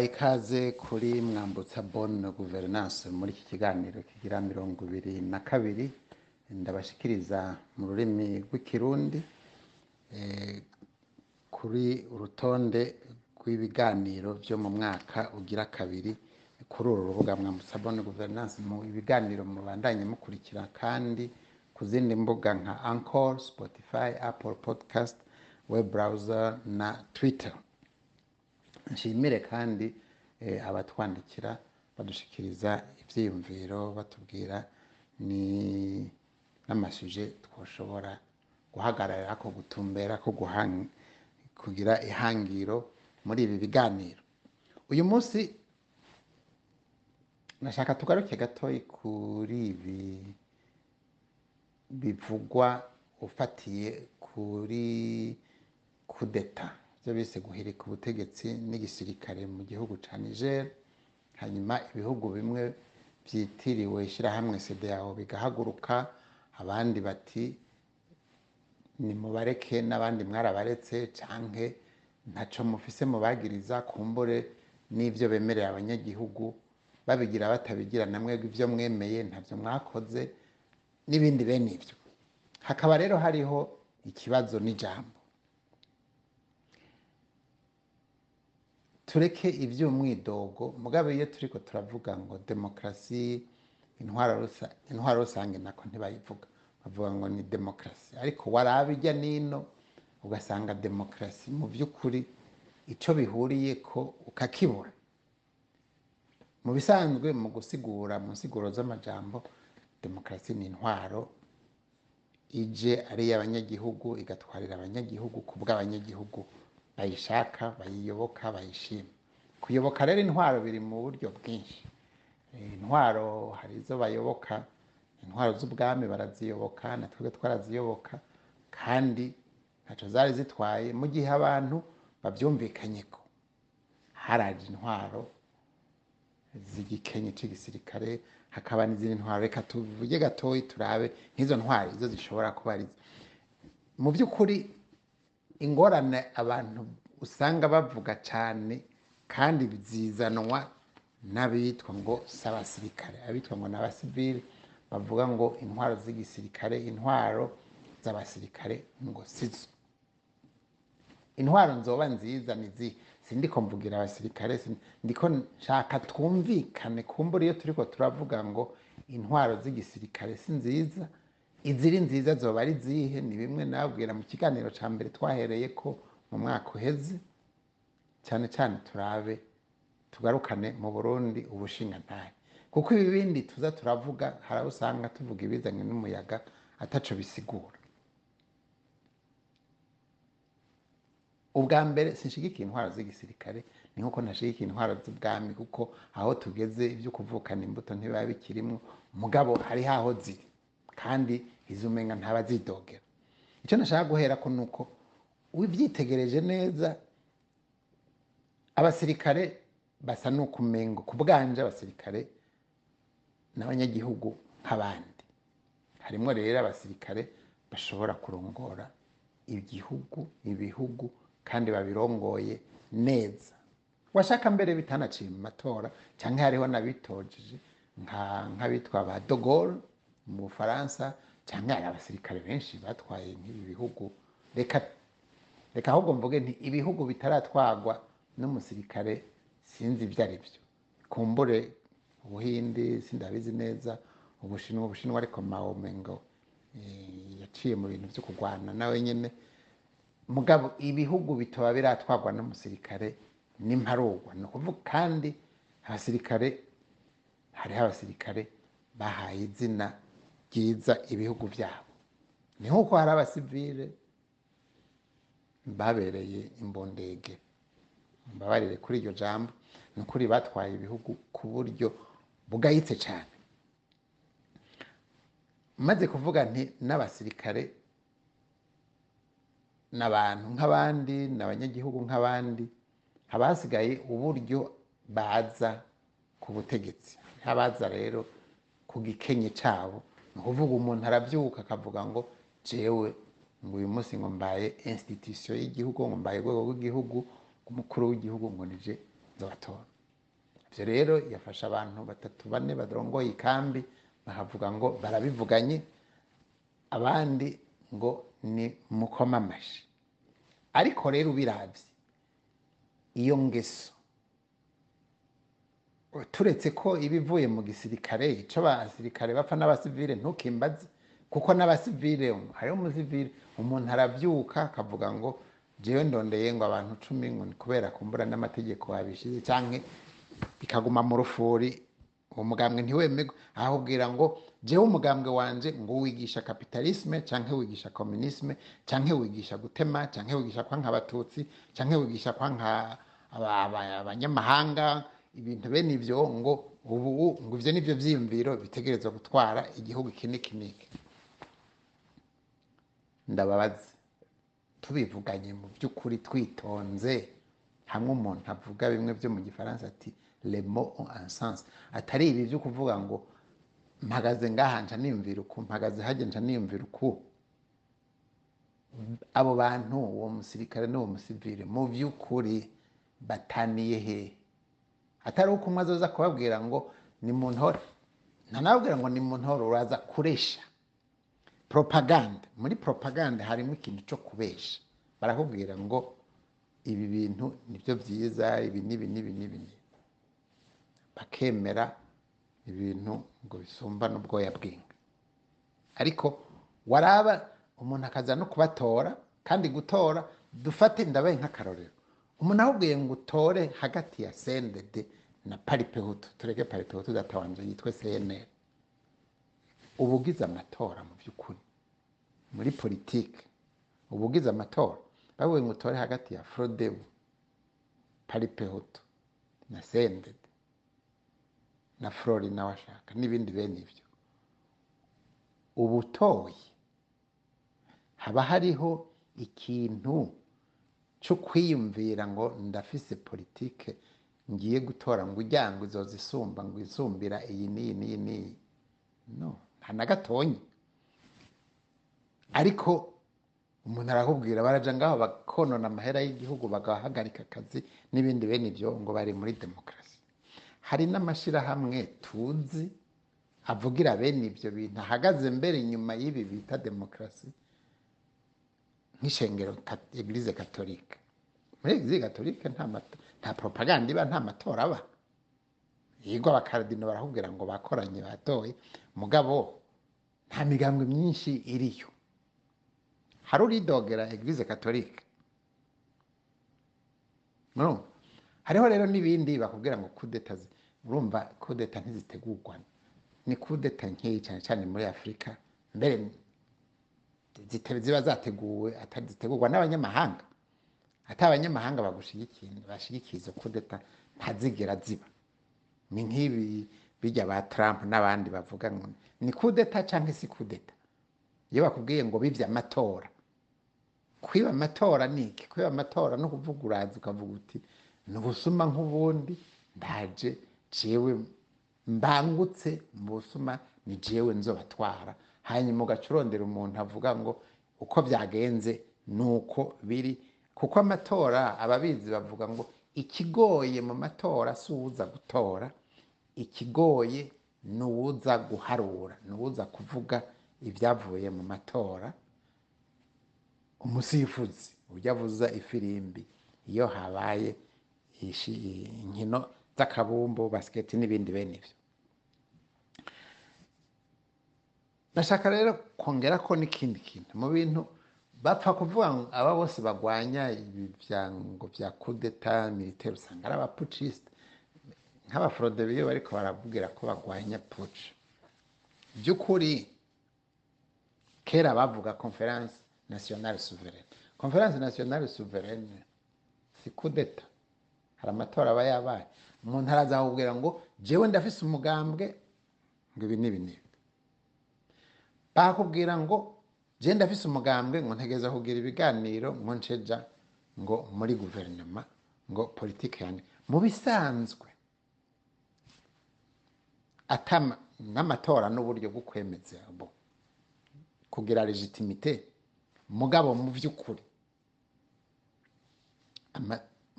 ndabahaye ikaze kuri mwambutsa bonne guverinance muri iki kiganiro kigira mirongo ibiri na kabiri ndabashikiriza mu rurimi rw'ikirundi eh, kuri urutonde rw'ibiganiro byo mu mwaka ugira kabiri kuri uru rubuga mwambutsa bonne guverinance mu ibiganiro mubandanye mukurikira kandi ku zindi mbuga nka Anchor, Spotify, Apple Podcast, web browser na Twitter. Nshimire kandi eh, abatwandikira badushikiriza ibyiyumviro batubwira ni n'amasuje twoshobora guhagararira ko gutumbera ko kugira ihangiro muri ibi biganiro. Uyu munsi nashaka tugaruke gatoyi kuri ibi bivugwa ufatiye kuri kudeta. Byo bise guhirika ubutegetsi n'igisirikare mu gihugu ca Niger hanyuma ibihugu bimwe byitiriwe ishyirahamwe CEDEAO bigahaguruka abandi bati nimubareke n'abandi mwarabaretse canke ntaco mufise mubagiriza kumbure n'ivyo bemerera abanyagihugu babigira batabigira namwe ibyo mwemeye ntavyo mwakoze n'ibindi bene ivyo. Hakaba rero hariho ikibazo n'ijambo. Tureke iby'umwidogo mugabe iyo turiko turavuga ngo demokarasi intwaro rusange nako ntibayivuga. Bavuga ngo ni demokarasi. Ariko waraba ijya nino ugasanga demokarasi mu by'ukuri icyo bihuriye ko ukakibura. Mu bisanzwe mu gusigura mu nsiguro z'amajambo demokarasi ni intwaro ije ari iy'abanyagihugu igatwarira abanyagihugu ku bw'abanyagihugu bayishaka bayiyoboka bayishima. Kuyoboka rero intwaro biri mu buryo bwinshi. Intwaro hari izo bayoboka intwaro z'ubwami baraziyoboka na twebwe twaraziyoboka kandi ntacyo zari zitwaye. Mu gihe abantu babyumvikanyeko haraje intwaro z'igikenye cy'igisirikare hakaba n'izindi ntwaro. Reka tuvuge gatoyi turabe nk'izo ntwaro izo zishobora kuba ari mu by'ukuri ingorane abantu usanga bavuga cyane kandi zizanwa n'abitwa ngo si abasirikare abitwa ngo ni bavuga ngo intwaro z'igisirikare intwaro z'abasirikare ngo sizo. Intwaro nzoba nziza ni izihe sindiko mvugira abasirikare ndiko nshaka twumvikane kumbura iyo turiko turavuga ngo intwaro z'igisirikare si nziza iziri nziza zoba ari zihe? Ni bimwe nababwira mu kiganiro ca mbere twahereye ko mu mwaka uheze cyane cyane turabe tugarukane mu burundi ubushingantahe. Kuko ibi bindi tuza turavuga hari abo usanga tuvuga ibizanye n'umuyaga ataco bisigura. Ubwa mbere sinshigikiye intwaro z'igisirikare ni nk'uko ntashigikiye intwaro z'ubwami kuko aho tugeze ibyo kuvukana imbuto ntibiba bikirimwo. Mugabo hari aho ziri. Kandi izo umenga ntabazidogera icyo nashaka guhera ko ni uko ubyitegereje neza abasirikare basa n'ukumengo. Ku bwanje abasirikare n'abanyagihugu nk'abandi. Harimo rero abasirikare bashobora kurongora igihugu ibihugu kandi babirongoye neza. Washaka mbere bitanaciye mu matora cyangwa hariho n'abitojeje nka- nk'abitwa ba Gaulle mu bufaransa cyangwa hari abasirikare benshi batwaye nk'ibi bihugu reka reka ahubwo mvuge nti ibihugu bitaratwagwa n'umusirikare sinzi ibyo ari byo. Kumbure ubuhindi sindabizi neza ubushinwa ubushinwa ariko mawumengo eh, yaciye mu bintu byo kurwana nawe nyine mugabo ibihugu bitoba biratwagwa n'umusirikare n'imparugwa ni ukuvuga kandi abasirikare hariho abasirikare bahaye izina ryiza ibihugu byabo. Ni nk'uko hari abasivile babereye imbondege. Mbabarire kuri iryo jambo. Ni ukuri batwaye ibihugu ku buryo bugayitse cyane. Maze kuvuga nti n'abasirikare n'abantu nk'abandi n'abanyagihugu nk'abandi haba hasigaye uburyo baza ku butegetsi. Habaza rero ku gikenye cyabo. Ni ukuvuga umuntu arabyuka akavuga ngo jewe ngo uyu munsi ngo mbaye institution y'igihugu ngo mbaye urwego rw'igihugu umukuru w'igihugu ngo nije nzobatora ibyo rero yafashe abantu batatu bane barongoye ikambi bakavuga ngo barabivuganye abandi ngo ni mukoma amashi ariko rero ubirabye iyo ngeso turetse ko iba ivuye mu gisirikare icyo abasirikare bapfa n'abasivile ntukimbaze. Kuko n'abasivile hariho umusivile umuntu arabyuka akavuga ngo jewe ndondeye ngo abantu cumi ngo kubera kumbura n'amategeko wabishize cyangwa bikaguma mu rufuri. Uwo mugambwe ntiwemerwe ahubwira ngo jewe umugambwe wanje ngo wigisha kapitalisme cyangwa wigisha communisme cyangwa wigisha gutema cyangwa wigisha kwanka abatutsi cyangwa wigisha kwanka aba- aba- abanyamahanga ibintu bene ibyo ngo ubu ngo ibyo ni byo byiyumviro bitegerezwa gutwara igihugu iki n'iki n'iki tubivuganye mu by'ukuri twitonze. Hamwe umuntu avuga bimwe byo mu gifaransa ati le mot ont un sens. Atari ibi byo kuvuga ngo mpagaze ngaha nca niyumvira uku mpagaze hajya nca niyumvira uku. Abo bantu uwo musirikare n'uwo musivile mu by'ukuri bataniye hehe atari uko umwe azoza kubabwira ngo ni mu ntore. Ntanababwira ngo ni mu ntore uraza kuresha. Propaganda muri propaganda harimo ikintu cyo kubesha. Barakubwira ngo ibi bintu ni byo byiza ibi n'ibi n'ibi n'ibi. bakemera ibintu ngo bisumba n'ubwoya bw'inka. Ariko waraba umuntu akaza no kubatora kandi gutora dufate ndabaye nk'akarorero. Umuntu ahubwiye ngo utore hagati ya sendede na paripehutu. Tureke paripehutu datawanje yitwe cnl uba ugize amatora mu by'ukuri. Muri politike uba ugize amatora. Bavuye ngo utore hagati ya frodebu paripehutu na sendede na flori nawe ashaka n'ibindi bene ibyo. Uba utoye haba hariho ikintu cyo kwiyumvira ngo ndafise politike ngiye gutora ngo ujya ngo izoza isumba ngo isumbira iyi n'iyi n'iyi n'iyi. No nta na gatonyi. Ariko umuntu arakubwira baraja ngaho bakonona amahera y'igihugu bagahagarika akazi n'ibindi bene ibyo ngo bari muri demokarasi. Hari n'amashyirahamwe tuzi avugira bene ibyo bintu ahagaze mbere inyuma y'ibi bita demokarasi nk'ishengero eglise katolika muri eglise katolika nta propaganda iba nta matora aba yego abakaradino barakubwira ngo bakoranye batoye. Mugabo nta migambwe myinshi iriyo. Hari uridogera eglise katolika hariho rero n'ibindi bakubwira ngo kudeta urumva kudeta ntizitegurwa ni kudeta nkeyi cyane cyane muri afurika mbere zite- ziba zateguwe zitegurwa n'abanyamahanga. Ati abanyamahanga bagushigikiye bashigikiye izo kudeta ntazigera ziba. Ni nk'ibi bijya ba Trump n'abandi bavuga ngo ni kudeta cyangwa si kudeta iyo bakubwiye ngo bibye amatora. Kwiba amatora ni iki? Kwiba amatora no kuvuga uraza ukavuga uti ni ubusuma nk'ubundi ndaje jewe mbangutse mu busuma ni jewe nzobatwara. Hanyuma ugaca urondera umuntu avuga ngo uko byagenze ni uko biri. Kuko amatora ababizi bavuga ngo ikigoye mu matora si uwuza gutora ikigoye ni uwuza guharura ni uwuza kuvuga ibyavuye mu matora. Umusifuzi ujya avuza ifirimbi iyo habaye inkino z'akabumbu basiketi n'ibindi bene ibyo. Ndashaka rero kongera ko n'ikindi kintu. Mu bintu bapfa kuvuga ngo aba bose bagwanya ibi byango bya kudeta militaire usanga ari abapucisite nk'abaforodebi iyo bariko barabwira ko bagwanya puci by'ukuri kera bavuga conference nationale souveraine. Conference nationale souveraine si kudeta hari amatora aba yabaye. Umuntu araza ngo jewe ndafise umugambwe. Ngo ibi n'ibi n'ibi bakubwira ngo je ndafise umugambwe ngo ntegereza kugira ibiganiro ngo nceja ngo muri guverinoma ngo politike yanjye mu bisanzwe atama n'amatora n'uburyo bwo kwemeza bo kugira legitimite mugabo mu by'ukuri.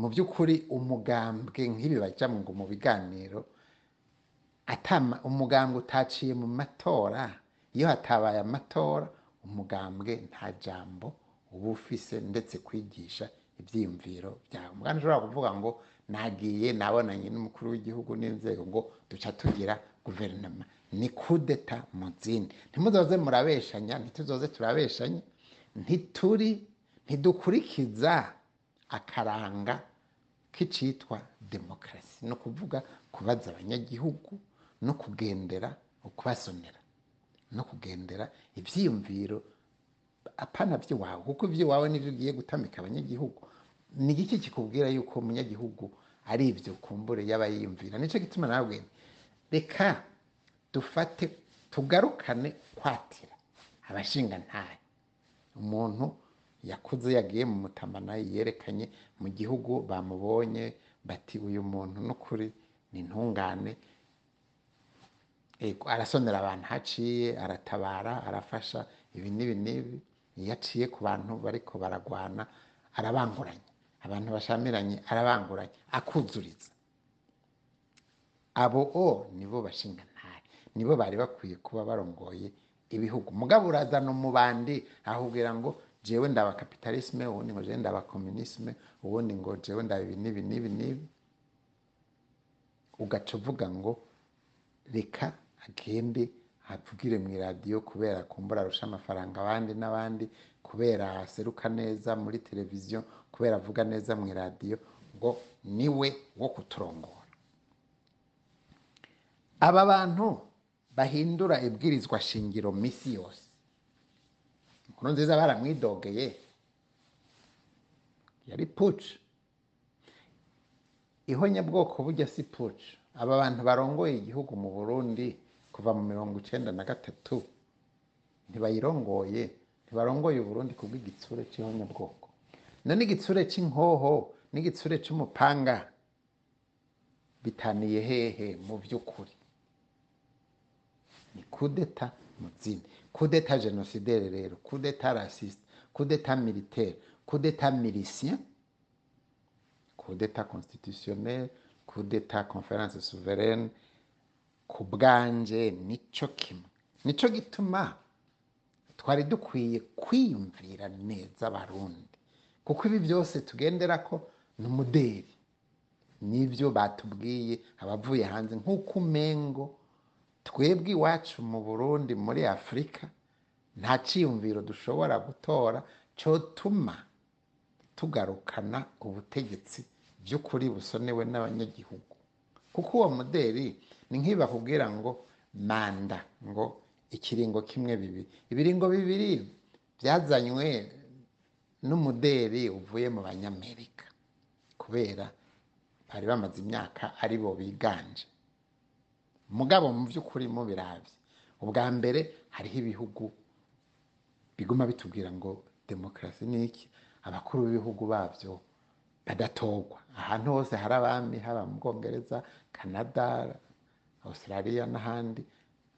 Mu by'ukuri umugambwe nk'ibi bajya ngo mu biganiro umugambwe utaciye mu matora. Iyo hatabaye amatora umugambwe nta jambo uba ufise ndetse kwigisha ibyiyumviro byawe umwana ushobora kuvuga ngo nagiye nabonanye n'umukuru w'igihugu n'inzego ngo duca tugira guverinoma. Ni kudeta mu zindi. Ntimuzoze murabeshanya ntituzoze turabeshanya ntituri ntidukurikiza akaranga k'icitwa demokarasi. Ni ukuvuga kubaza abanyagihugu no kugendera ukubasonera no kugendera ibyiyumviro apana by'iwawe kuko iby'iwawe ni byo ugiye gutamika abanyagihugu. Ni iki kikubwira yuko umunyagihugu ari ibyo kumbure yaba yiyumvira ni cyo gituma nawe reka dufate tugarukane kwatira abashinga ntayo umuntu yakuze yagiye mu mutamana yerekanye mu gihugu bamubonye bati uyu muntu n'ukuri ni intungane arasonera abantu haciye aratabara arafasha ibi n'ibi n'ibi. Iyo aciye ku bantu bariko baragwana arabanguranya abantu bashamiranye arabanguranya akuzuriza. Abo o nibo bashinga ntahe nibo bari bakwiye kuba barongoye ibihugu. Mugabo urazana umubandi ahubwira ngo jewe ndaba kapitalisme ubundi ngo jewe ndaba komunisme ubundi ngo jewe ndaba ibi n'ibi n'ibi n'ibi. Ugaca uvuga ngo reka agende avugire mu iradiyo kubera kumbura arusha amafaranga abandi n'abandi kubera aseruka neza muri televiziyo kubera avuga neza mu iradiyo ngo ni we wo kuturongora. Aba bantu bahindura ibwirizwa shingiro misi yose. Inkuru nziza baramwidogeye yari puci ihonyabwoko bujya si puci aba bantu barongoye igihugu mu burundi kuva mu mirongo icenda na gatatu ntibayirongoye ntibarongoye uburundi kubw'igitsure c'ihonyabwoko none igitsure c'inkoho n'igitsure c'umupanga bitaniye hehe mu by'ukuri? Ni kudeta mu zindi kudeta genosidere rero kudeta rasiste kudeta militaire kudeta milicien kudeta constitutionnelle kudeta conference souveraine ku bwanje nico kimwe. Nico gituma twari dukwiye kwiyumvira neza abarundi. Kuko ibi byose tugendera ko ni umuderi ni byo batubwiye abavuye hanze nk'uko umengo. Twebwe iwacu mu burundi muri afurika nta cyiyumviro dushobora gutora cyotuma tugarukana ubutegetsi by'ukuri busonewe n'abanyagihugu. Kuko uwo muderi ni nk'ibakubwira ngo manda ngo ikiringo kimwe bibiri ibiringo bibiri byazanywe n'umuderi uvuye mu banyamerika kubera bari bamaze imyaka ari bo biganje. Mugabo mu by'ukuri mubirabye ubwa mbere hariho ibihugu biguma bitubwira ngo demokarasi ni iki? Abakuru b'ibihugu babyo badatorwa ahantu hose hari abami haba mu bwongereza canada australia n'ahandi.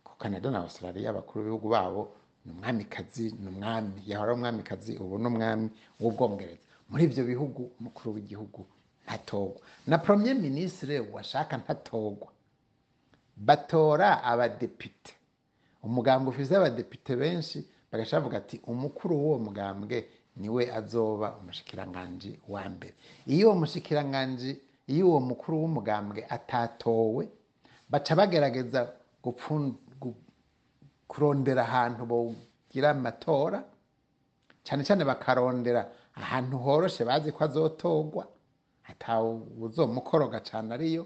Ku canada na australia abakuru b'ibihugu babo ni umwamikazi ni umwami. Yahora umwamikazi ubu ni umwami w'ubwongereza. Muri ibyo bihugu umukuru w'igihugu ntatorwa na premier ministre washaka ntatorwa batora abadepite. Umugambwe ufise abadepite benshi bagaca bavuga ati umukuru w'uwo mugambwe ni we azoba umushikiranganji wa mbere. Iyo uwo mushikiranganji iyo uwo mukuru w'umugambwe atatowe baca bagerageza kurondera ahantu bogira amatora cyane cyane bakarondera ahantu horoshe bazi ko azotorwa atawuzomukoroga cyane ariyo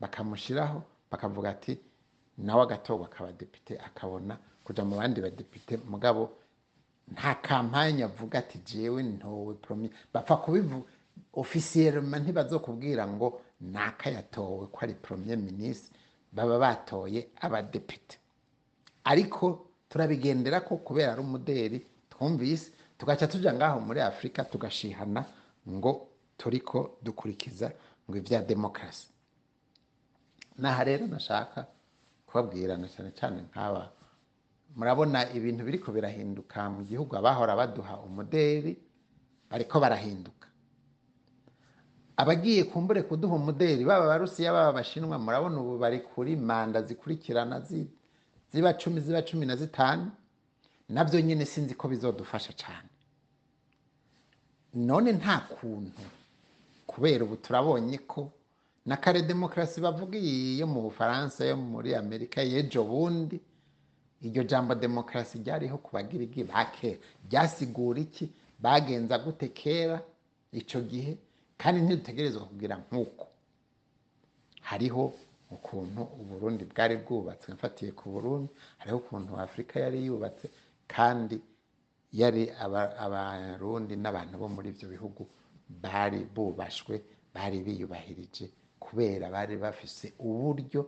bakamushyiraho bakavuga ati nawe agatorwa akaba depite akabona kuja mu bandi badepite. Mugabo nta kampanye avuga ati jewe ntowe promi bapfa kubivuga ofisiyelema ntibazokubwira ngo naka yatowe ko ari premier ministre. Baba batoye abadepite ariko turabigendera ko kubera ari umuderi twumvise tugaca tuja ngaho muri afurika tugashihana ngo turiko dukurikiza ngo ibya demokarasi naha rero nashaka kubabwirana cyane cyane nk'aba murabona ibintu biriko birahinduka mu gihugu abahora baduha umuderi bariko barahinduka. Abagiye kumbure kuduha umuderi baba abarusiya baba abashinwa murabona ubu bari kuri manda zikurikirana zi- ziba cumi ziba cumi na zitanu na byo nyine sinzi ko bizodufasha cyane none nta kuntu kubera ubu turabonye ko na kare demokarasi bavuga iyi yo mu bufaransa yo muri amerika y'ejo bundi iryo jambo demokarasi ryariho ku bagirigi ba kera. Ryasigura iki? Bagenza gute kera icyo gihe? Kandi ntidutegerezwa kugira nk'uko. Hariho ukuntu uburundi bwari bwubatse mfatiye ku burundi hariho ukuntu afurika yari yubatse kandi yari aba- abarundi n'abantu bo muri ibyo bihugu bari bubashwe bari biyubahirije kubera bari bafise uburyo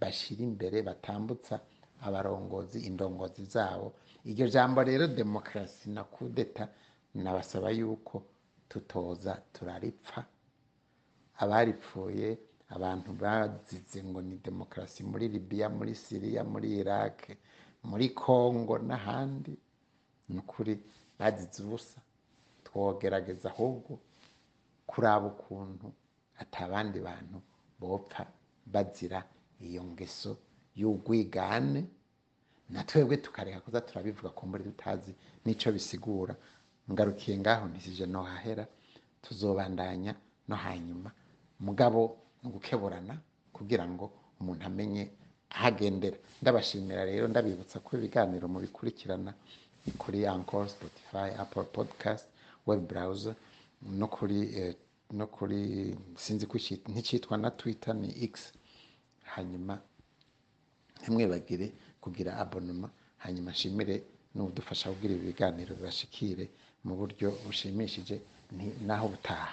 bashyira imbere batambutsa abarongozi indongozi zabo. Iryo jambo rero demokarasi na kudeta nabasaba yuko tutoza turaripfa. Abaripfuye abantu bazize ngo ni demokarasi muri libiya muri siriya muri iraq muri congo n'ahandi. Ni ukuri bazize ubusa. Twogerageza ahubwo kuraba ukuntu atabandi bantu bopfa bazira iyo ngeso y'ugwigane na twebwe tukareka kuza turabivuga ko muri tutazi n'icyo bisigura. Ngarukiye ngaho ntisije no hahera tuzobandanya no hanyuma. Mugabo ni ugukeburana kugira ngo umuntu amenye ahagendera. Ndabashimira rero ndabibutsa ko ibiganiro mubikurikirana ni kuri Anchor, Spotify, Apple Podcast, web browser no kuri eh, no kuri sinzi ko nticyitwa na Twitter ni X. Hanyuma ntimwibagire kugira abonoma hanyuma nshimire n'udufasha kugira ibi biganiro bibashikire mu buryo bushimishije. Naho butaha.